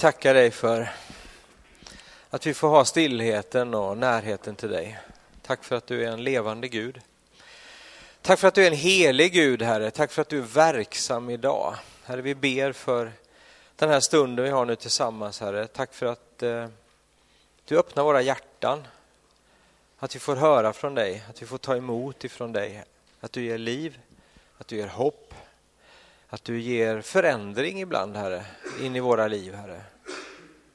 tackar dig för att vi får ha stillheten och närheten till dig. Tack för att du är en levande Gud. Tack för att du är en helig Gud, Herre. Tack för att du är verksam idag. Herre, vi ber för den här stunden vi har nu tillsammans, Herre. Tack för att eh, du öppnar våra hjärtan. Att vi får höra från dig, att vi får ta emot ifrån dig. Att du ger liv, att du ger hopp, att du ger förändring ibland, Herre, in i våra liv, Herre.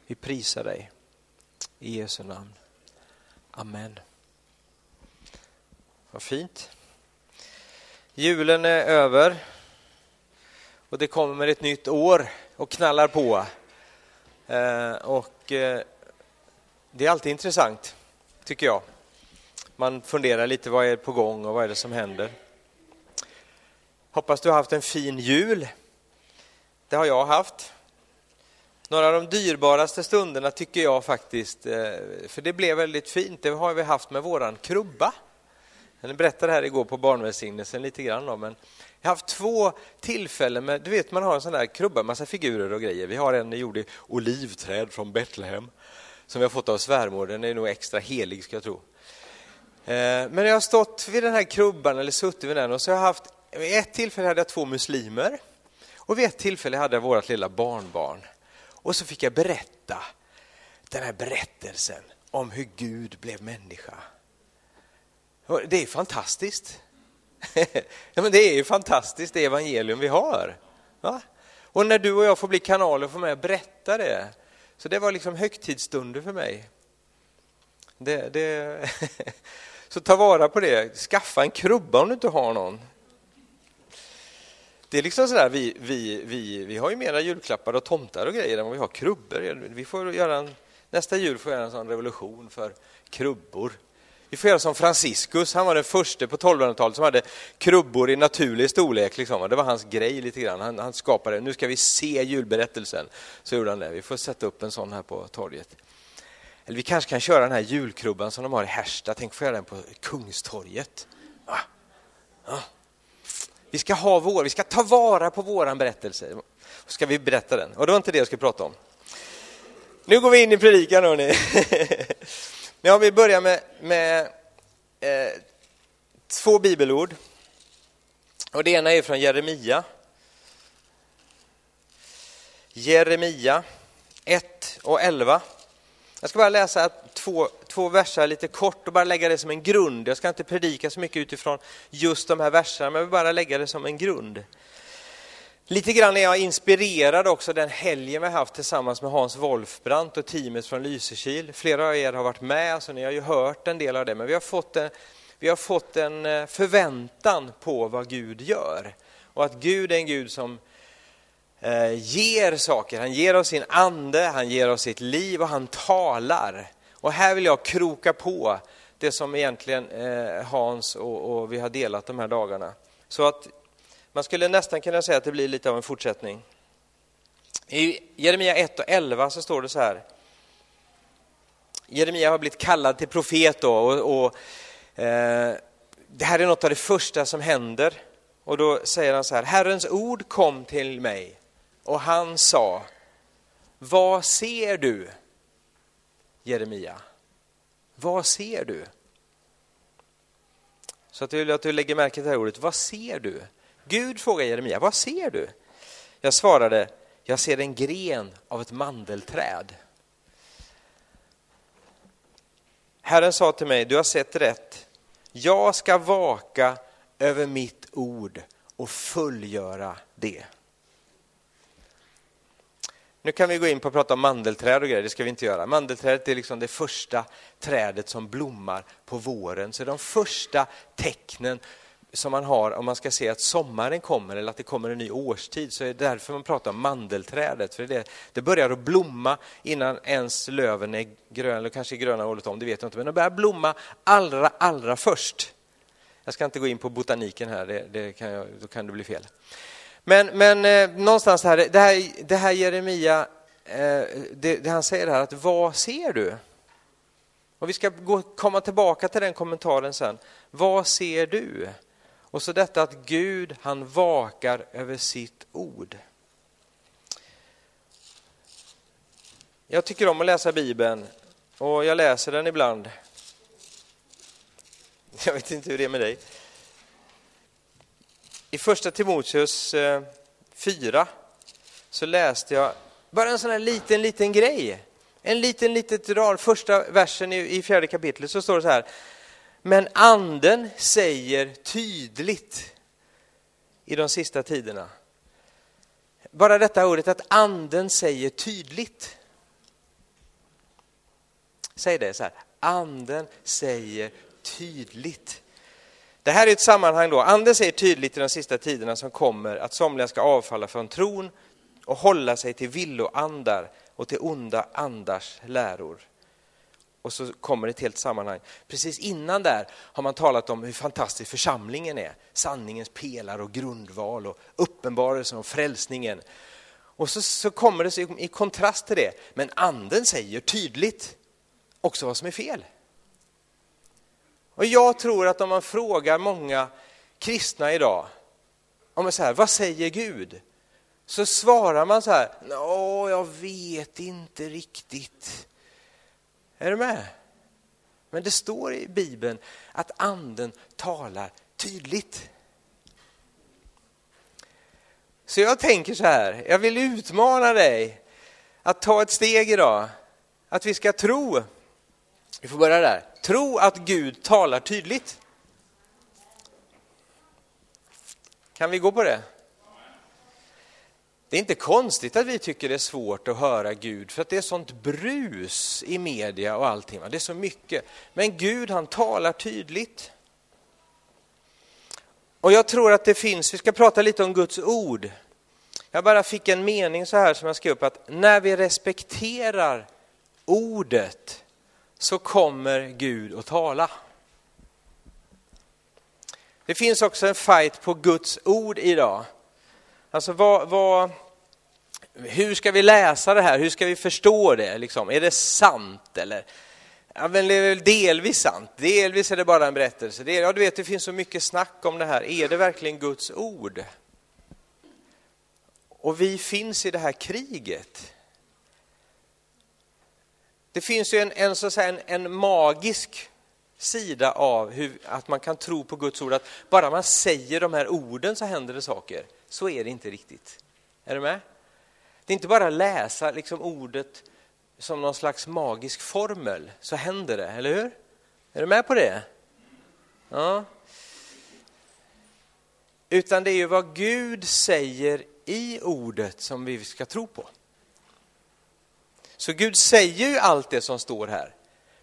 Vi prisar dig. I Jesu namn. Amen. Vad fint. Julen är över och det kommer ett nytt år och knallar på. Eh, och eh, det är alltid intressant, tycker jag. Man funderar lite, vad är på gång och vad är det som händer? Hoppas du har haft en fin jul. Det har jag haft. Några av de dyrbaraste stunderna tycker jag faktiskt, eh, för det blev väldigt fint, det har vi haft med våran krubba. Jag berättade här igår på barnvälsignelsen lite grann om, men jag har haft två tillfällen med, du vet man har en sån där krubba, massa figurer och grejer. Vi har en gjord i olivträd från Betlehem som vi har fått av svärmor, den är nog extra helig ska jag tro. Eh, men jag har stått vid den här krubban eller suttit vid den och så har jag haft, vid ett tillfälle hade jag två muslimer och vid ett tillfälle hade jag vårt lilla barnbarn. Och så fick jag berätta den här berättelsen om hur Gud blev människa. Det är fantastiskt. ja, men det är ju fantastiskt det evangelium vi har. Va? Och när du och jag får bli kanaler och få med och berätta det. Så det var liksom högtidsstunder för mig. Det, det så ta vara på det. Skaffa en krubba om du inte har någon. Det är liksom sådär, vi, vi, vi, vi har ju mera julklappar och tomtar och grejer än vad vi har krubbor. Vi får göra en, nästa jul får vi göra en sån revolution för krubbor. Vi får göra som Franciscus, han var den första på 1200-talet som hade krubbor i naturlig storlek. Liksom. Det var hans grej lite grann. Han, han skapade, nu ska vi se julberättelsen. Så gjorde han det. Vi får sätta upp en sån här på torget. Eller vi kanske kan köra den här julkrubban som de har i Härsta. Tänk få göra den på Kungstorget. Ah. Ah. Vi ska ha vår, vi ska ta vara på våran berättelse. Så ska vi berätta den. Och det var inte det jag skulle prata om. Nu går vi in i predikan hörni. Men jag vill börja med, med eh, två bibelord. Och det ena är från Jeremia. Jeremia 1 och 11. Jag ska bara läsa två, två verser lite kort och bara lägga det som en grund. Jag ska inte predika så mycket utifrån just de här verserna, men jag vill bara lägga det som en grund. Lite grann är jag inspirerad också den helgen vi har haft tillsammans med Hans Wolfbrandt och teamet från Lysekil. Flera av er har varit med, så ni har ju hört en del av det, men vi har fått en, vi har fått en eh, förväntan på vad Gud gör. Och att Gud är en Gud som Eh, ger saker. Han ger oss sin ande, han ger oss sitt liv och han talar. Och här vill jag kroka på det som egentligen eh, Hans och, och vi har delat de här dagarna. Så att man skulle nästan kunna säga att det blir lite av en fortsättning. I Jeremia 1 och 11 så står det så här. Jeremia har blivit kallad till profet då, och, och eh, det här är något av det första som händer. Och då säger han så här, Herrens ord kom till mig och han sa, vad ser du? Jeremia, vad ser du? Så att jag vill att du lägger märke till det här ordet, vad ser du? Gud frågar Jeremia, vad ser du? Jag svarade, jag ser en gren av ett mandelträd. Herren sa till mig, du har sett rätt. Jag ska vaka över mitt ord och fullgöra det. Nu kan vi gå in på att prata om mandelträd och grejer, det ska vi inte göra. Mandelträdet är liksom det första trädet som blommar på våren, så de första tecknen som man har om man ska se att sommaren kommer eller att det kommer en ny årstid så är det därför man pratar om mandelträdet. För det, det börjar att blomma innan ens löven är gröna, eller kanske gröna året om, det vet jag inte, men de börjar blomma allra, allra först. Jag ska inte gå in på botaniken här, det, det kan jag, då kan det bli fel. Men, men eh, någonstans här, det här, det här Jeremia, eh, det, det, han säger här, att vad ser du? Och vi ska gå, komma tillbaka till den kommentaren sen. Vad ser du? Och så detta att Gud, han vakar över sitt ord. Jag tycker om att läsa Bibeln och jag läser den ibland. Jag vet inte hur det är med dig. I första Timoteus eh, 4 så läste jag bara en sån här liten, liten grej. En liten, litet rad, första versen i fjärde kapitlet så står det så här. Men anden säger tydligt i de sista tiderna. Bara detta ordet att anden säger tydligt. Säg det så här, anden säger tydligt. Det här är ett sammanhang då, anden säger tydligt i de sista tiderna som kommer att somliga ska avfalla från tron och hålla sig till villoandar och till onda andars läror. Och så kommer ett helt sammanhang. Precis innan där har man talat om hur fantastisk församlingen är. Sanningens pelare och grundval och uppenbarelsen och frälsningen. Och så, så kommer det i kontrast till det, men anden säger tydligt också vad som är fel. Och jag tror att om man frågar många kristna idag, om man säger vad säger Gud? Så svarar man så här, Nå, jag vet inte riktigt. Är du med? Men det står i Bibeln att anden talar tydligt. Så jag tänker så här, jag vill utmana dig att ta ett steg idag. Att vi ska tro, vi får börja där, tro att Gud talar tydligt. Kan vi gå på det? Det är inte konstigt att vi tycker det är svårt att höra Gud, för att det är sånt brus i media och allting. Det är så mycket. Men Gud, han talar tydligt. Och jag tror att det finns, vi ska prata lite om Guds ord. Jag bara fick en mening så här som jag skrev upp, att när vi respekterar ordet så kommer Gud att tala. Det finns också en fight på Guds ord idag. Alltså vad, vad, hur ska vi läsa det här? Hur ska vi förstå det? Liksom? Är det sant eller? Ja, men det är väl delvis sant, delvis är det bara en berättelse. Det, ja, du vet, det finns så mycket snack om det här. Är det verkligen Guds ord? Och vi finns i det här kriget. Det finns ju en, en, så att säga, en, en magisk sida av hur, att man kan tro på Guds ord, att bara man säger de här orden så händer det saker. Så är det inte riktigt. Är du med? Det är inte bara läsa liksom ordet som någon slags magisk formel, så händer det, eller hur? Är du med på det? Ja. Utan det är ju vad Gud säger i ordet som vi ska tro på. Så Gud säger ju allt det som står här.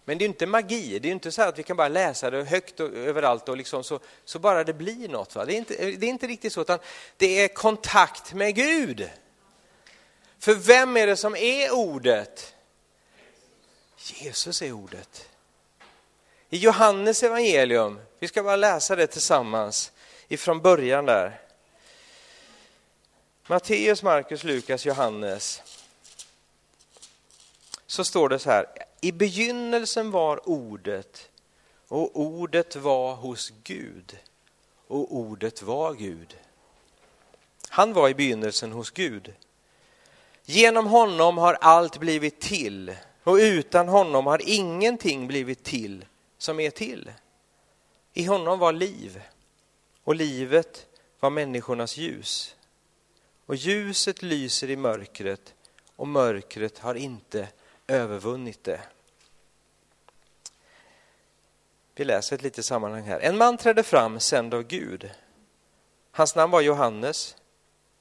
Men det är inte magi, det är inte så att vi kan bara läsa det högt och överallt och liksom så, så bara det blir något. Va? Det, är inte, det är inte riktigt så, utan det är kontakt med Gud. För vem är det som är ordet? Jesus är ordet. I Johannes evangelium, vi ska bara läsa det tillsammans ifrån början där. Matteus, Markus, Lukas, Johannes. Så står det så här, i begynnelsen var ordet och ordet var hos Gud och ordet var Gud. Han var i begynnelsen hos Gud. Genom honom har allt blivit till och utan honom har ingenting blivit till som är till. I honom var liv och livet var människornas ljus. Och ljuset lyser i mörkret och mörkret har inte övervunnit det. Vi läser ett litet sammanhang här. En man trädde fram, sänd av Gud. Hans namn var Johannes.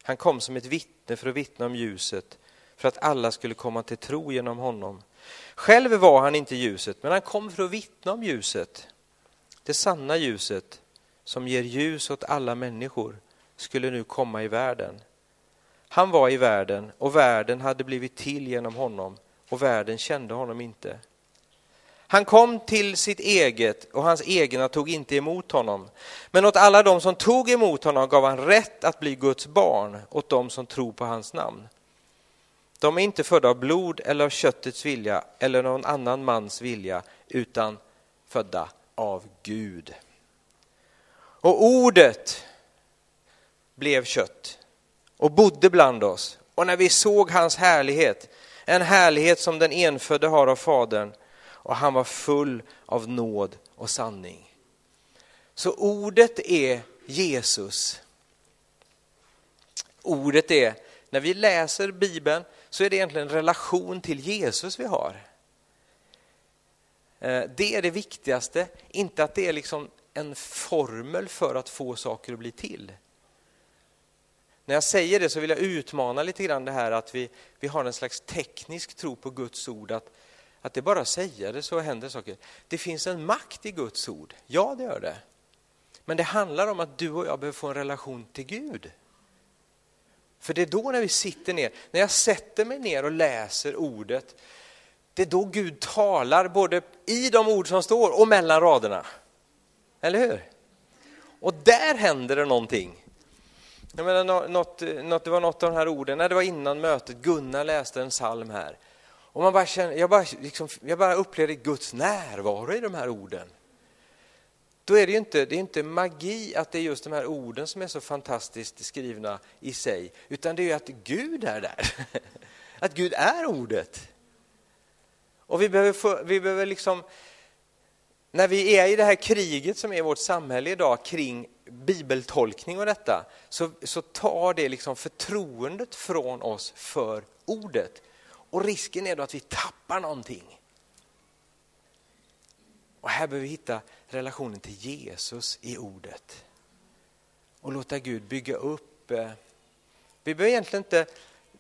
Han kom som ett vittne för att vittna om ljuset, för att alla skulle komma till tro genom honom. Själv var han inte ljuset, men han kom för att vittna om ljuset. Det sanna ljuset, som ger ljus åt alla människor, skulle nu komma i världen. Han var i världen och världen hade blivit till genom honom och världen kände honom inte. Han kom till sitt eget och hans egna tog inte emot honom. Men åt alla de som tog emot honom gav han rätt att bli Guds barn, åt de som tror på hans namn. De är inte födda av blod eller av köttets vilja eller någon annan mans vilja, utan födda av Gud. Och ordet blev kött och bodde bland oss. Och när vi såg hans härlighet, en härlighet som den enfödde har av Fadern och han var full av nåd och sanning. Så ordet är Jesus. Ordet är, när vi läser Bibeln så är det egentligen en relation till Jesus vi har. Eh, det är det viktigaste, inte att det är liksom en formel för att få saker att bli till. När jag säger det så vill jag utmana lite grann det här att vi, vi har en slags teknisk tro på Guds ord, att, att det bara att säga det så händer saker. Det finns en makt i Guds ord, ja det gör det. Men det handlar om att du och jag behöver få en relation till Gud. För det är då när vi sitter ner, när jag sätter mig ner och läser ordet, det är då Gud talar både i de ord som står och mellan raderna. Eller hur? Och där händer det någonting. Jag menar, något, något, det var något av de här orden, nej, det var innan mötet, Gunnar läste en psalm här. Och man bara känner, jag, bara, liksom, jag bara upplevde Guds närvaro i de här orden. Då är det ju inte, det är inte magi att det är just de här orden som är så fantastiskt skrivna i sig, utan det är ju att Gud är där. Att Gud är ordet. Och vi behöver, få, vi behöver liksom, när vi är i det här kriget som är vårt samhälle idag kring bibeltolkning och detta, så, så tar det liksom förtroendet från oss för ordet. Och risken är då att vi tappar någonting. Och här behöver vi hitta relationen till Jesus i ordet. Och låta Gud bygga upp. Eh, vi behöver egentligen inte,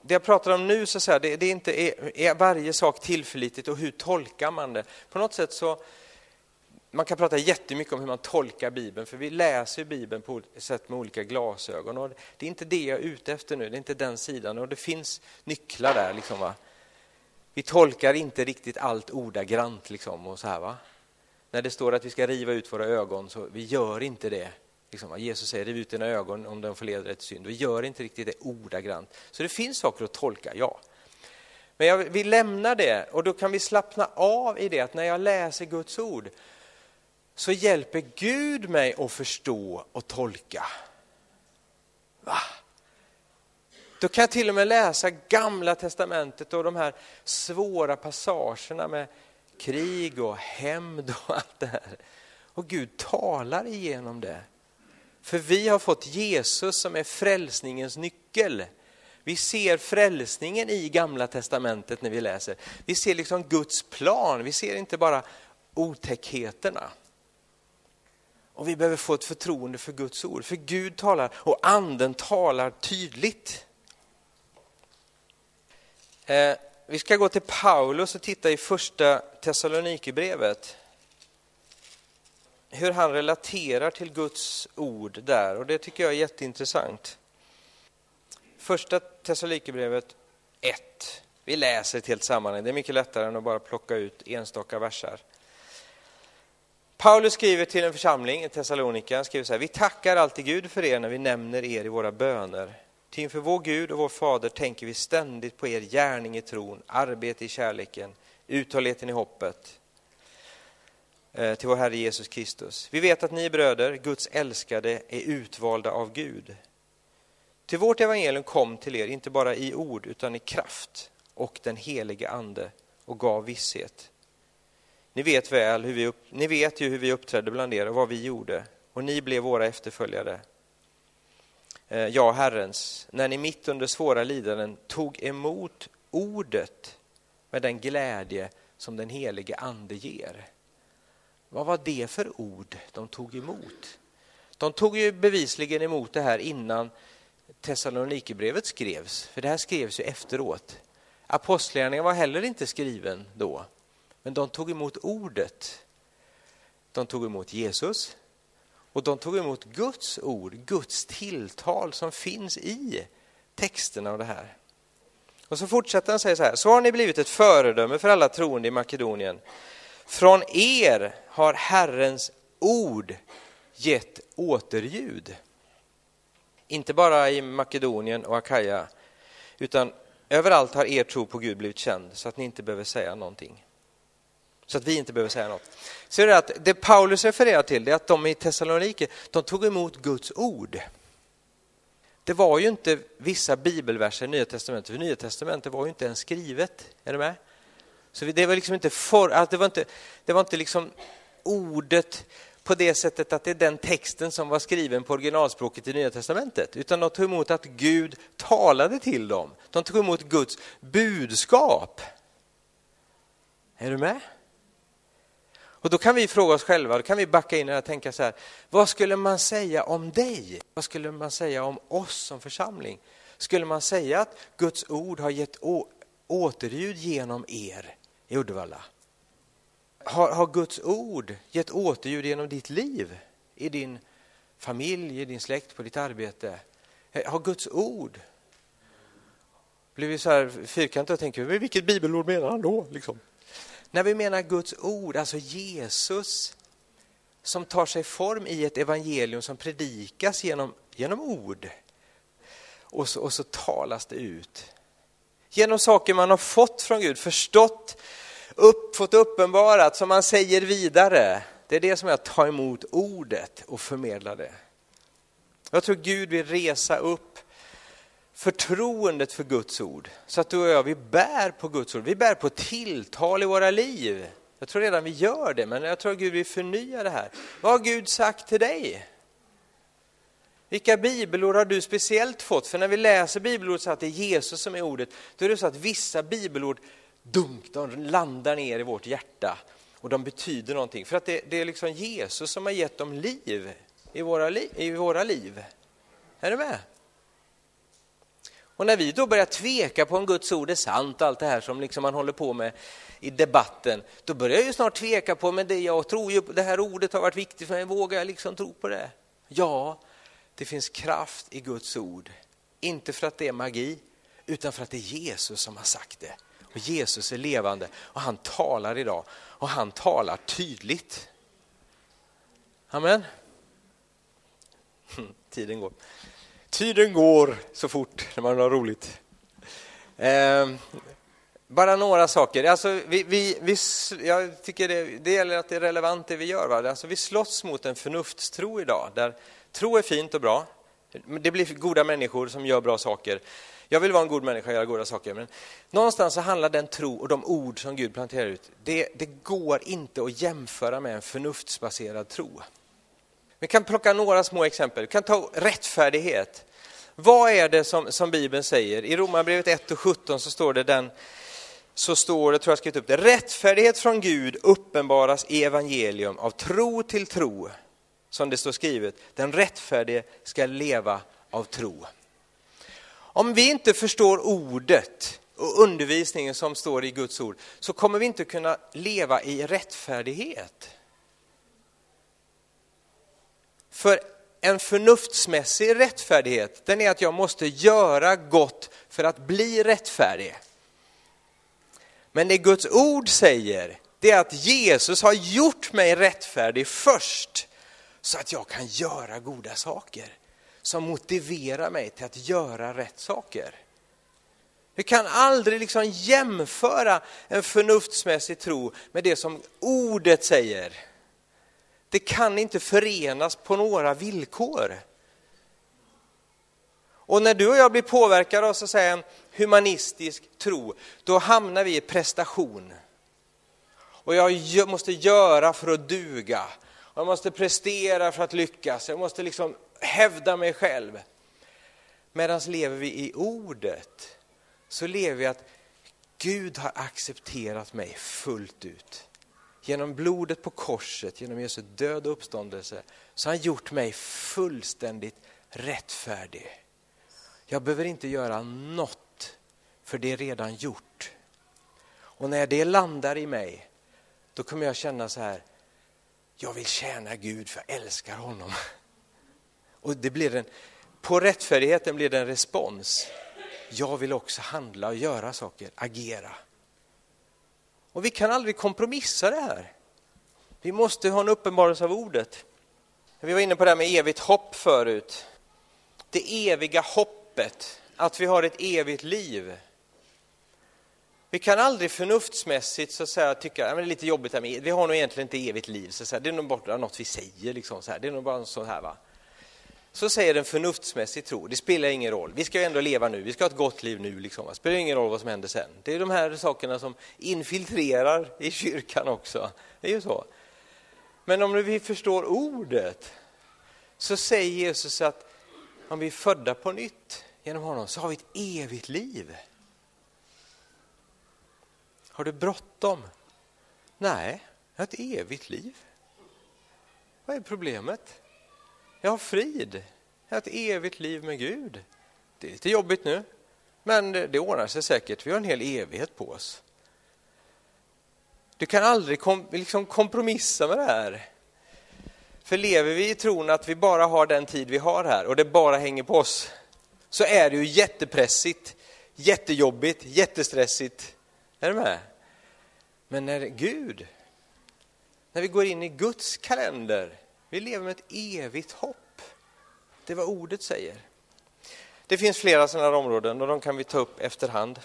det jag pratar om nu, så att säga, det, det är inte är, är varje sak tillförlitligt och hur tolkar man det? På något sätt så man kan prata jättemycket om hur man tolkar Bibeln, för vi läser Bibeln på sätt med olika glasögon. Och det är inte det jag är ute efter nu, det är inte den sidan. Och det finns nycklar där. Liksom, va? Vi tolkar inte riktigt allt ordagrant. Liksom, och så här, va? När det står att vi ska riva ut våra ögon, så vi gör inte det. Liksom, va? Jesus säger riv ut dina ögon om de förleder dig till synd. Vi gör inte riktigt det ordagrant. Så det finns saker att tolka, ja. Men jag, vi lämnar det och då kan vi slappna av i det att när jag läser Guds ord så hjälper Gud mig att förstå och tolka. Va? Då kan jag till och med läsa Gamla Testamentet och de här svåra passagerna med krig och hämnd och allt det här. Och Gud talar igenom det. För vi har fått Jesus som är frälsningens nyckel. Vi ser frälsningen i Gamla Testamentet när vi läser. Vi ser liksom Guds plan, vi ser inte bara otäckheterna. Och vi behöver få ett förtroende för Guds ord, för Gud talar och anden talar tydligt. Eh, vi ska gå till Paulus och titta i första Thessalonikerbrevet. Hur han relaterar till Guds ord där och det tycker jag är jätteintressant. Första Thessalonikerbrevet 1. Vi läser ett helt sammanhang, det är mycket lättare än att bara plocka ut enstaka versar. Paulus skriver till en församling i Thessalonika, han skriver så här, vi tackar alltid Gud för er när vi nämner er i våra böner. Ty inför vår Gud och vår Fader tänker vi ständigt på er gärning i tron, arbete i kärleken, uthålligheten i hoppet eh, till vår Herre Jesus Kristus. Vi vet att ni bröder, Guds älskade, är utvalda av Gud. Till vårt evangelium kom till er inte bara i ord utan i kraft och den helige Ande och gav visshet. Ni vet väl hur vi upp, ni vet ju hur vi uppträdde bland er och vad vi gjorde och ni blev våra efterföljare. Eh, ja, Herrens, när ni mitt under svåra lidanden tog emot ordet med den glädje som den helige Ande ger. Vad var det för ord de tog emot? De tog ju bevisligen emot det här innan Thessalonikerbrevet skrevs, för det här skrevs ju efteråt. Apostlagärningarna var heller inte skriven då. Men de tog emot ordet. De tog emot Jesus och de tog emot Guds ord, Guds tilltal som finns i texterna av det här. Och så fortsätter han säga så här, så har ni blivit ett föredöme för alla troende i Makedonien. Från er har Herrens ord gett återljud. Inte bara i Makedonien och Akaja, utan överallt har er tro på Gud blivit känd så att ni inte behöver säga någonting. Så att vi inte behöver säga något. Så det, att det Paulus refererar till det är att de i Thessalonike, de tog emot Guds ord. det var ju inte vissa bibelverser i Nya Testamentet, för Nya Testamentet var ju inte ens skrivet. Är du med? Så det var liksom inte, for, alltså det var inte, det var inte liksom ordet på det sättet att det är den texten som var skriven på originalspråket i Nya Testamentet, utan de tog emot att Gud talade till dem. De tog emot Guds budskap. Är du med? Och då kan vi fråga oss själva, då kan vi backa in och tänka så här, vad skulle man säga om dig? Vad skulle man säga om oss som församling? Skulle man säga att Guds ord har gett återljud genom er i Uddevalla? Har, har Guds ord gett återljud genom ditt liv? I din familj, i din släkt, på ditt arbete? Eh, har Guds ord blivit så här fyrkantiga och tänker, vilket bibelord menar han då? Liksom. När vi menar Guds ord, alltså Jesus som tar sig form i ett evangelium som predikas genom, genom ord. Och så, och så talas det ut. Genom saker man har fått från Gud, förstått, upp, fått uppenbarat, som man säger vidare. Det är det som är att ta emot ordet och förmedla det. Jag tror Gud vill resa upp förtroendet för Guds ord. Så att du och jag, vi bär på Guds ord. Vi bär på tilltal i våra liv. Jag tror redan vi gör det, men jag tror att Gud vill förnya det här. Vad har Gud sagt till dig? Vilka bibelord har du speciellt fått? För när vi läser bibelord så att det är Jesus som är ordet, då är det så att vissa bibelord, dunk, de landar ner i vårt hjärta och de betyder någonting. För att det, det är liksom Jesus som har gett dem liv i våra, li, i våra liv. Är du med? Och när vi då börjar tveka på om Guds ord är sant, allt det här som liksom man håller på med i debatten, då börjar jag ju snart tveka på, men det jag tror ju, det här ordet har varit viktigt för mig, vågar jag liksom tro på det? Ja, det finns kraft i Guds ord. Inte för att det är magi, utan för att det är Jesus som har sagt det. Och Jesus är levande och han talar idag och han talar tydligt. Amen. Tiden går. Tiden går så fort när man har roligt. Eh, bara några saker. Alltså, vi, vi, vi, jag tycker det, det gäller att det är relevant det vi gör. Va? Alltså, vi slåss mot en förnuftstro idag, där tro är fint och bra. Det blir goda människor som gör bra saker. Jag vill vara en god människa och göra goda saker, men någonstans så handlar den tro och de ord som Gud planterar ut, det, det går inte att jämföra med en förnuftsbaserad tro. Vi kan plocka några små exempel. Vi kan ta rättfärdighet. Vad är det som, som Bibeln säger? I Romarbrevet 1 och 17 så står det den så står det, tror jag skrivit upp det, rättfärdighet från Gud uppenbaras i evangelium av tro till tro, som det står skrivet, den rättfärdige ska leva av tro. Om vi inte förstår ordet och undervisningen som står i Guds ord, så kommer vi inte kunna leva i rättfärdighet. För en förnuftsmässig rättfärdighet, den är att jag måste göra gott för att bli rättfärdig. Men det Guds ord säger, det är att Jesus har gjort mig rättfärdig först, så att jag kan göra goda saker som motiverar mig till att göra rätt saker. Vi kan aldrig liksom jämföra en förnuftsmässig tro med det som ordet säger. Det kan inte förenas på några villkor. Och när du och jag blir påverkade av så att säga, en humanistisk tro, då hamnar vi i prestation. Och jag måste göra för att duga. Jag måste prestera för att lyckas. Jag måste liksom hävda mig själv. Medan lever vi i ordet, så lever vi att Gud har accepterat mig fullt ut. Genom blodet på korset, genom Jesu död och uppståndelse, så har han gjort mig fullständigt rättfärdig. Jag behöver inte göra något, för det är redan gjort. Och när det landar i mig, då kommer jag känna så här, jag vill tjäna Gud för jag älskar honom. Och det blir en, på rättfärdigheten blir det en respons. Jag vill också handla och göra saker, agera. Och vi kan aldrig kompromissa det här. Vi måste ha en uppenbarelse av ordet. Vi var inne på det här med evigt hopp förut. Det eviga hoppet, att vi har ett evigt liv. Vi kan aldrig förnuftsmässigt så att säga, tycka att det är lite jobbigt, här med, e- vi har nog egentligen inte evigt liv. Så att säga, det är nog bara något vi säger, liksom, så här. det är nog bara så här. Va? Så säger en förnuftsmässig tro, det spelar ingen roll, vi ska ju ändå leva nu, vi ska ha ett gott liv nu, liksom. det spelar ingen roll vad som händer sen. Det är de här sakerna som infiltrerar i kyrkan också, det är ju så. Men om vi förstår ordet så säger Jesus att om vi är födda på nytt genom honom så har vi ett evigt liv. Har du bråttom? Nej, jag har ett evigt liv. Vad är problemet? Jag har frid. Jag har ett evigt liv med Gud. Det är lite jobbigt nu, men det ordnar sig säkert. Vi har en hel evighet på oss. Du kan aldrig kom, liksom kompromissa med det här. För lever vi i tron att vi bara har den tid vi har här och det bara hänger på oss, så är det ju jättepressigt, jättejobbigt, jättestressigt. Är du med? Men när Gud, när vi går in i Guds kalender, vi lever med ett evigt hopp. Det är vad ordet säger. Det finns flera sådana här områden och de kan vi ta upp efterhand.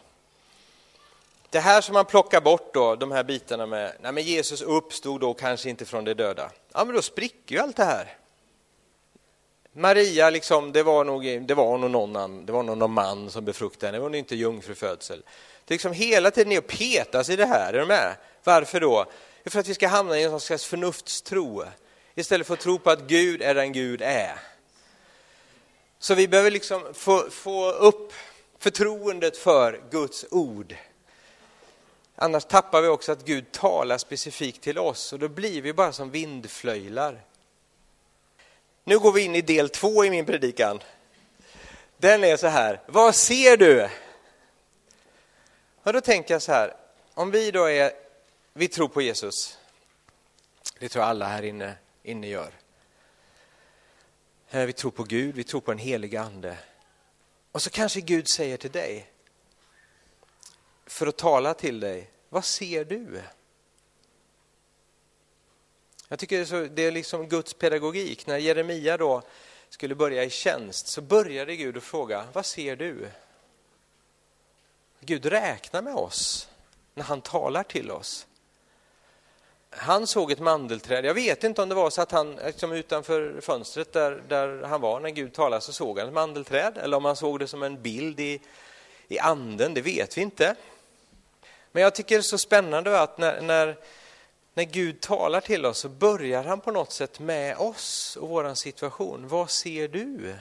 Det här som man plockar bort då, de här bitarna med, nej men Jesus uppstod då kanske inte från de döda. Ja men då spricker ju allt det här. Maria, liksom, det var nog, det var nog någon, det var nog någon man som befruktade henne, det var nog inte jungfrufödsel. Det är liksom hela tiden är att petas i det här, är du med? Varför då? För att vi ska hamna i en slags förnuftstro, istället för att tro på att Gud är den Gud är. Så vi behöver liksom få, få upp förtroendet för Guds ord. Annars tappar vi också att Gud talar specifikt till oss och då blir vi bara som vindflöjlar. Nu går vi in i del två i min predikan. Den är så här, vad ser du? Och då tänker jag så här, om vi då är, vi tror på Jesus, det tror jag alla här inne, inne gör. Herre, vi tror på Gud, vi tror på en helig ande. Och så kanske Gud säger till dig, för att tala till dig, vad ser du? Jag tycker det är, så, det är liksom Guds pedagogik. När Jeremia då skulle börja i tjänst så började Gud att fråga, vad ser du? Gud räknar med oss när han talar till oss. Han såg ett mandelträd. Jag vet inte om det var så att han liksom utanför fönstret där, där han var när Gud talade så såg han ett mandelträd eller om han såg det som en bild i, i anden, det vet vi inte. Men jag tycker det är så spännande att när, när, när Gud talar till oss så börjar han på något sätt med oss och vår situation. Vad ser du?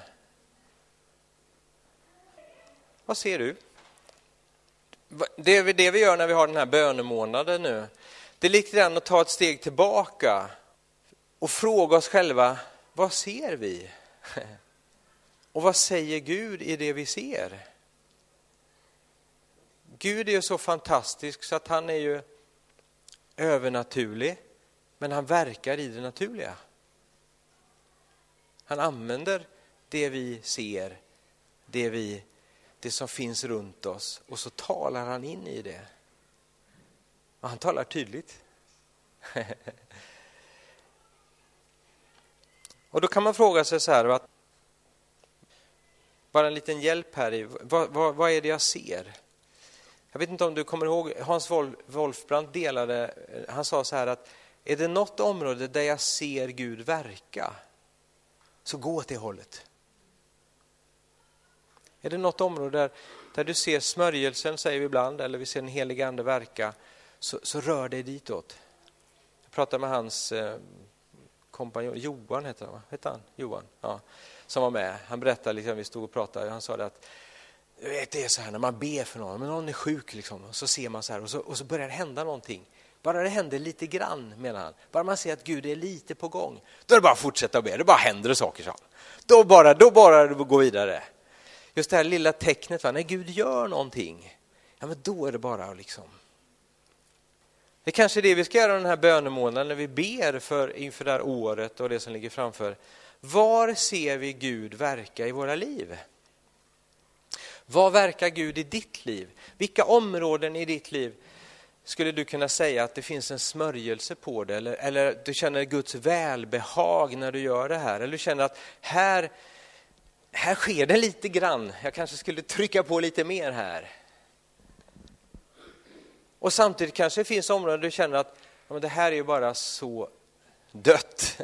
Vad ser du? Det är det vi gör när vi har den här bönemånaden nu. Det är lite grann att ta ett steg tillbaka och fråga oss själva, vad ser vi? Och vad säger Gud i det vi ser? Gud är ju så fantastisk så att han är ju övernaturlig, men han verkar i det naturliga. Han använder det vi ser, det, vi, det som finns runt oss och så talar han in i det. Och han talar tydligt. och då kan man fråga sig så här, att, bara en liten hjälp här i, vad, vad, vad är det jag ser? Jag vet inte om du kommer ihåg, Hans Wolfbrand delade, han sa så här att är det något område där jag ser Gud verka, så gå åt det hållet. Är det något område där, där du ser smörjelsen, säger vi ibland, eller vi ser den helige ande verka, så, så rör dig ditåt. Jag pratade med hans eh, kompanjon, Johan heter han, va? Heter han? Johan, ja, som var med. Han berättade, liksom, vi stod och pratade, han sa det att vet, det är så här när man ber för någon, men någon är sjuk liksom, och så ser man så här och så, och så börjar det hända någonting. Bara det händer lite grann, menar han. Bara man ser att Gud är lite på gång, då är det bara att fortsätta att be. då bara händer det saker, så. Då bara, då bara det gå vidare. Just det här lilla tecknet, va? när Gud gör någonting, ja men då är det bara att liksom... Det är kanske är det vi ska göra den här bönemånaden när vi ber för, inför det här året och det som ligger framför. Var ser vi Gud verka i våra liv? Vad verkar Gud i ditt liv? Vilka områden i ditt liv skulle du kunna säga att det finns en smörjelse på det? Eller, eller du känner Guds välbehag när du gör det här? Eller du känner att här, här sker det lite grann, jag kanske skulle trycka på lite mer här. Och samtidigt kanske det finns områden där du känner att ja, men det här är ju bara så dött.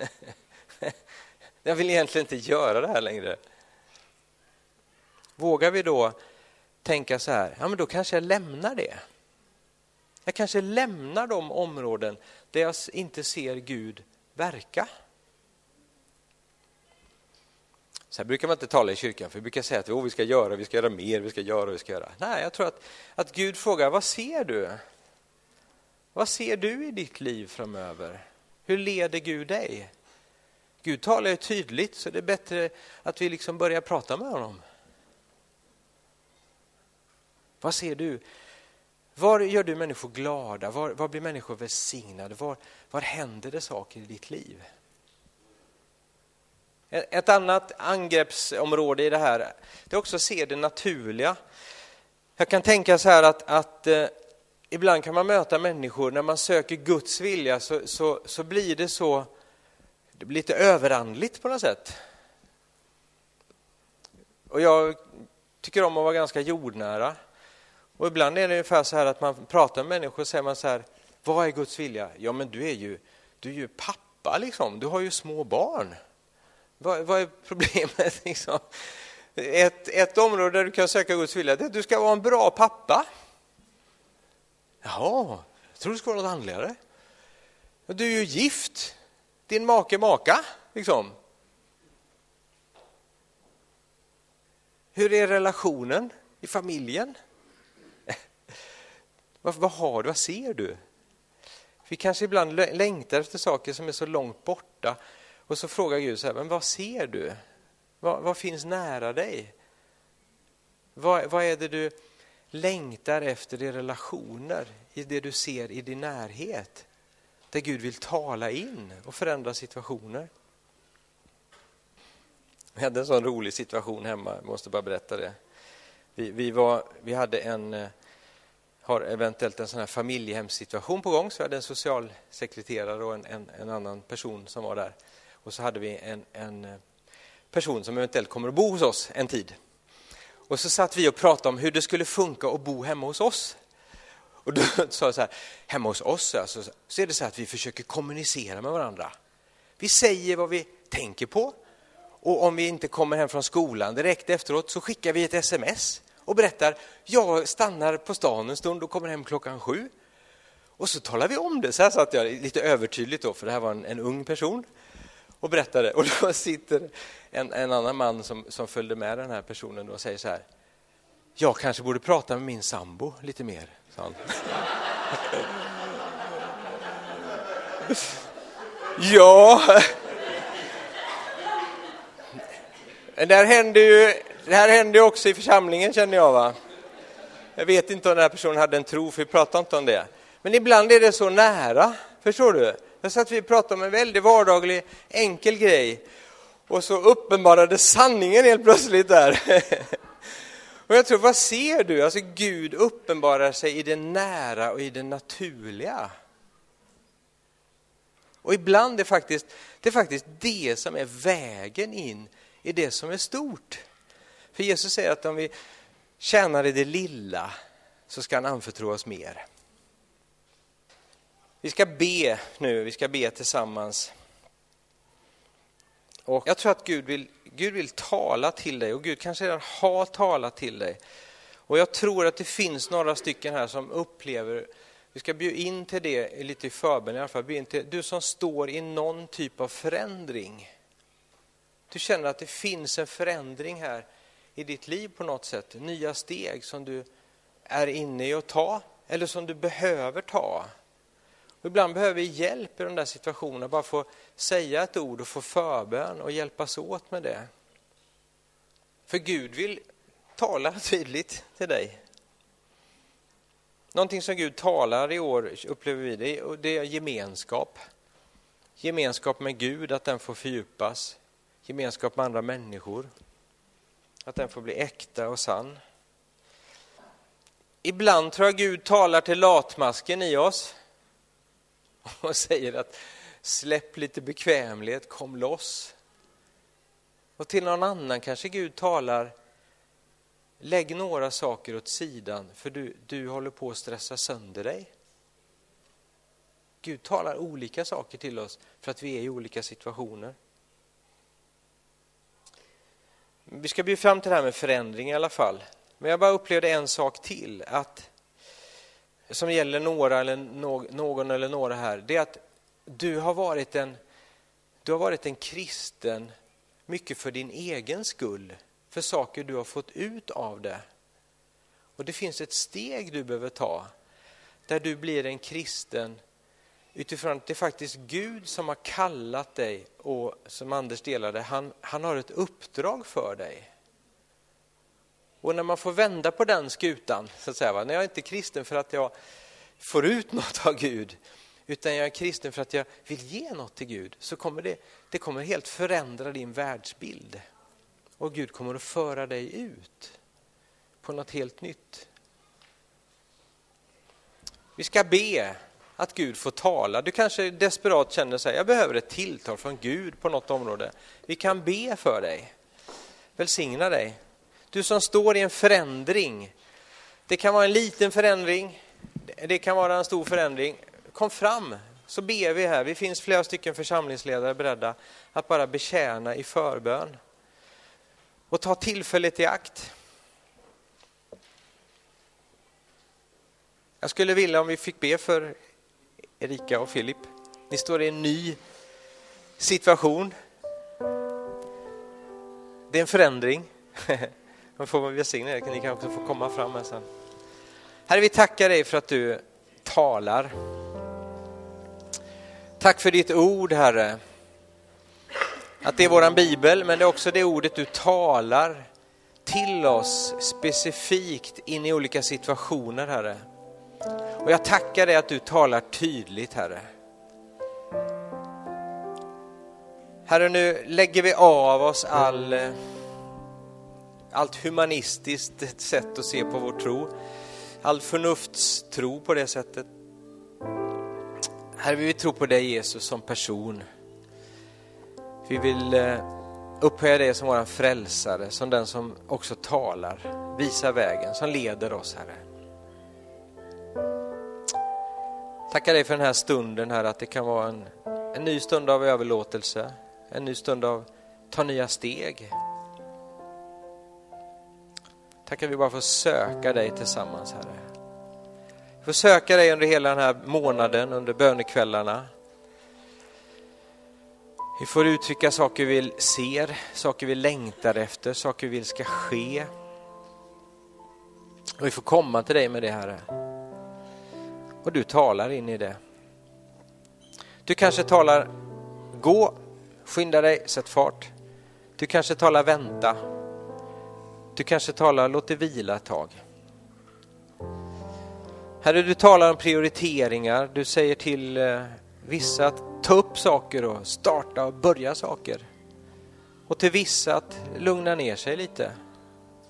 Jag vill egentligen inte göra det här längre. Vågar vi då tänka så här, ja men då kanske jag lämnar det. Jag kanske lämnar de områden där jag inte ser Gud verka. Så här brukar man inte tala i kyrkan, för vi brukar säga att oh, vi ska göra, vi ska göra mer, vi ska göra, vi ska göra. Nej, jag tror att, att Gud frågar, vad ser du? Vad ser du i ditt liv framöver? Hur leder Gud dig? Gud talar ju tydligt, så det är bättre att vi liksom börjar prata med honom. Vad ser du? Var gör du människor glada? Var, var blir människor välsignade? Var, var händer det saker i ditt liv? Ett annat angreppsområde i det här det är också att se det naturliga. Jag kan tänka så här att, att eh, ibland kan man möta människor, när man söker Guds vilja så, så, så blir det så, det blir lite överandligt på något sätt. Och jag tycker om att vara ganska jordnära. Och ibland är det ungefär så här att man pratar med människor och säger man så här, vad är Guds vilja? Ja men du är ju, du är ju pappa liksom, du har ju små barn. Vad, vad är problemet? Liksom? Ett, ett område där du kan söka Guds vilja det är att du ska vara en bra pappa. Jaha, jag tror det ska vara något andligare. Du är ju gift, din make maka. Liksom. Hur är relationen i familjen? Vad, vad har du, vad ser du? Vi kanske ibland längtar efter saker som är så långt borta och så frågar Gud så här, men vad ser du? Vad, vad finns nära dig? Vad, vad är det du längtar efter i relationer, i det du ser i din närhet? Där Gud vill tala in och förändra situationer. Vi hade en sån rolig situation hemma, jag måste bara berätta det. Vi, vi, var, vi hade en, eh, har eventuellt en sån här familjehemssituation på gång, så vi hade en socialsekreterare och en, en, en annan person som var där. Och så hade vi en, en eh, person som eventuellt kommer att bo hos oss en tid. Och så satt vi och pratade om hur det skulle funka att bo hemma hos oss. Och då sa jag så här, hemma hos oss alltså, så är det så att vi försöker kommunicera med varandra. Vi säger vad vi tänker på och om vi inte kommer hem från skolan direkt efteråt så skickar vi ett sms och berättar, jag stannar på stan en stund och kommer hem klockan sju. Och så talar vi om det, så här satt jag lite övertydligt då, för det här var en, en ung person och berättade. Och då sitter en, en annan man som, som följde med den här personen och säger så här. Jag kanske borde prata med min sambo lite mer, sa han. ja, det här händer ju det här händer också i församlingen känner jag. va. Jag vet inte om den här personen hade en tro, för vi pratar inte om det. Men ibland är det så nära, förstår du? Jag satt vi och pratade om en väldigt vardaglig, enkel grej och så uppenbarade sanningen helt plötsligt där. Och jag tror, vad ser du? Alltså Gud uppenbarar sig i det nära och i det naturliga. Och ibland är det faktiskt det, är faktiskt det som är vägen in i det som är stort. För Jesus säger att om vi tjänar i det lilla så ska han anförtro oss mer. Vi ska be nu, vi ska be tillsammans. Och jag tror att Gud vill, Gud vill tala till dig och Gud kanske redan har talat till dig. Och jag tror att det finns några stycken här som upplever, vi ska bjuda in till det lite i förbön i alla fall, in till, du som står i någon typ av förändring. Du känner att det finns en förändring här i ditt liv på något sätt, nya steg som du är inne i att ta eller som du behöver ta. Ibland behöver vi hjälp i de där situationerna, bara få säga ett ord och få förbön och hjälpas åt med det. För Gud vill tala tydligt till dig. Någonting som Gud talar i år, upplever vi, det, det är gemenskap. Gemenskap med Gud, att den får fördjupas. Gemenskap med andra människor. Att den får bli äkta och sann. Ibland tror jag Gud talar till latmasken i oss och säger att släpp lite bekvämlighet, kom loss. Och till någon annan kanske Gud talar lägg några saker åt sidan för du, du håller på att stressa sönder dig. Gud talar olika saker till oss för att vi är i olika situationer. Vi ska bli fram till det här med förändring i alla fall. Men jag bara upplevde en sak till, att, som gäller några eller någon eller några här. Det är att du har varit en, du har varit en kristen mycket för din egen skull, för saker du har fått ut av det. Och det finns ett steg du behöver ta, där du blir en kristen utifrån att det är faktiskt Gud som har kallat dig och som Anders delade, han, han har ett uppdrag för dig. Och när man får vända på den skutan, så att säga, va? när jag är inte kristen för att jag får ut något av Gud, utan jag är kristen för att jag vill ge något till Gud, så kommer det, det kommer helt förändra din världsbild. Och Gud kommer att föra dig ut på något helt nytt. Vi ska be att Gud får tala. Du kanske desperat känner sig, jag behöver ett tilltal från Gud på något område. Vi kan be för dig. Välsigna dig. Du som står i en förändring. Det kan vara en liten förändring, det kan vara en stor förändring. Kom fram, så ber vi här. Vi finns flera stycken församlingsledare beredda att bara betjäna i förbön. Och ta tillfället i akt. Jag skulle vilja om vi fick be för Erika och Filip. Ni står i en ny situation. Det är en förändring. Man får man välsigna er, ni kan också få komma fram här sen. Herre, vi tackar dig för att du talar. Tack för ditt ord, Herre. Att det är våran bibel, men det är också det ordet du talar till oss specifikt in i olika situationer, Herre. Och jag tackar dig att du talar tydligt, Herre. Herre, nu lägger vi av oss all, eh, allt humanistiskt sätt att se på vår tro, all förnuftstro på det sättet. Herre, vi vill tro på dig Jesus som person. Vi vill eh, upphöja dig som vår frälsare, som den som också talar, visar vägen, som leder oss, Herre. Tackar dig för den här stunden här, att det kan vara en, en ny stund av överlåtelse, en ny stund av ta nya steg. Tack att vi bara får söka dig tillsammans, Herre. Vi får söka dig under hela den här månaden, under bönekvällarna. Vi får uttrycka saker vi ser, saker vi längtar efter, saker vi vill ska ske. Och vi får komma till dig med det, Herre och du talar in i det. Du kanske talar gå, skynda dig, sätt fart. Du kanske talar vänta. Du kanske talar låt det vila ett tag. Herre, du talar om prioriteringar. Du säger till eh, vissa att ta upp saker och starta och börja saker. Och till vissa att lugna ner sig lite.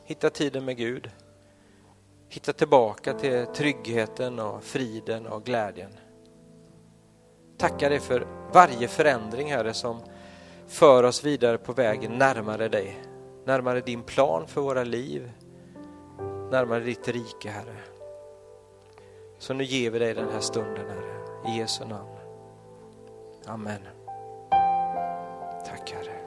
Hitta tiden med Gud hitta tillbaka till tryggheten och friden och glädjen. Tackar dig för varje förändring, Herre, som för oss vidare på vägen närmare dig, närmare din plan för våra liv, närmare ditt rike, Herre. Så nu ger vi dig den här stunden, Herre, i Jesu namn. Amen. Tack, Herre.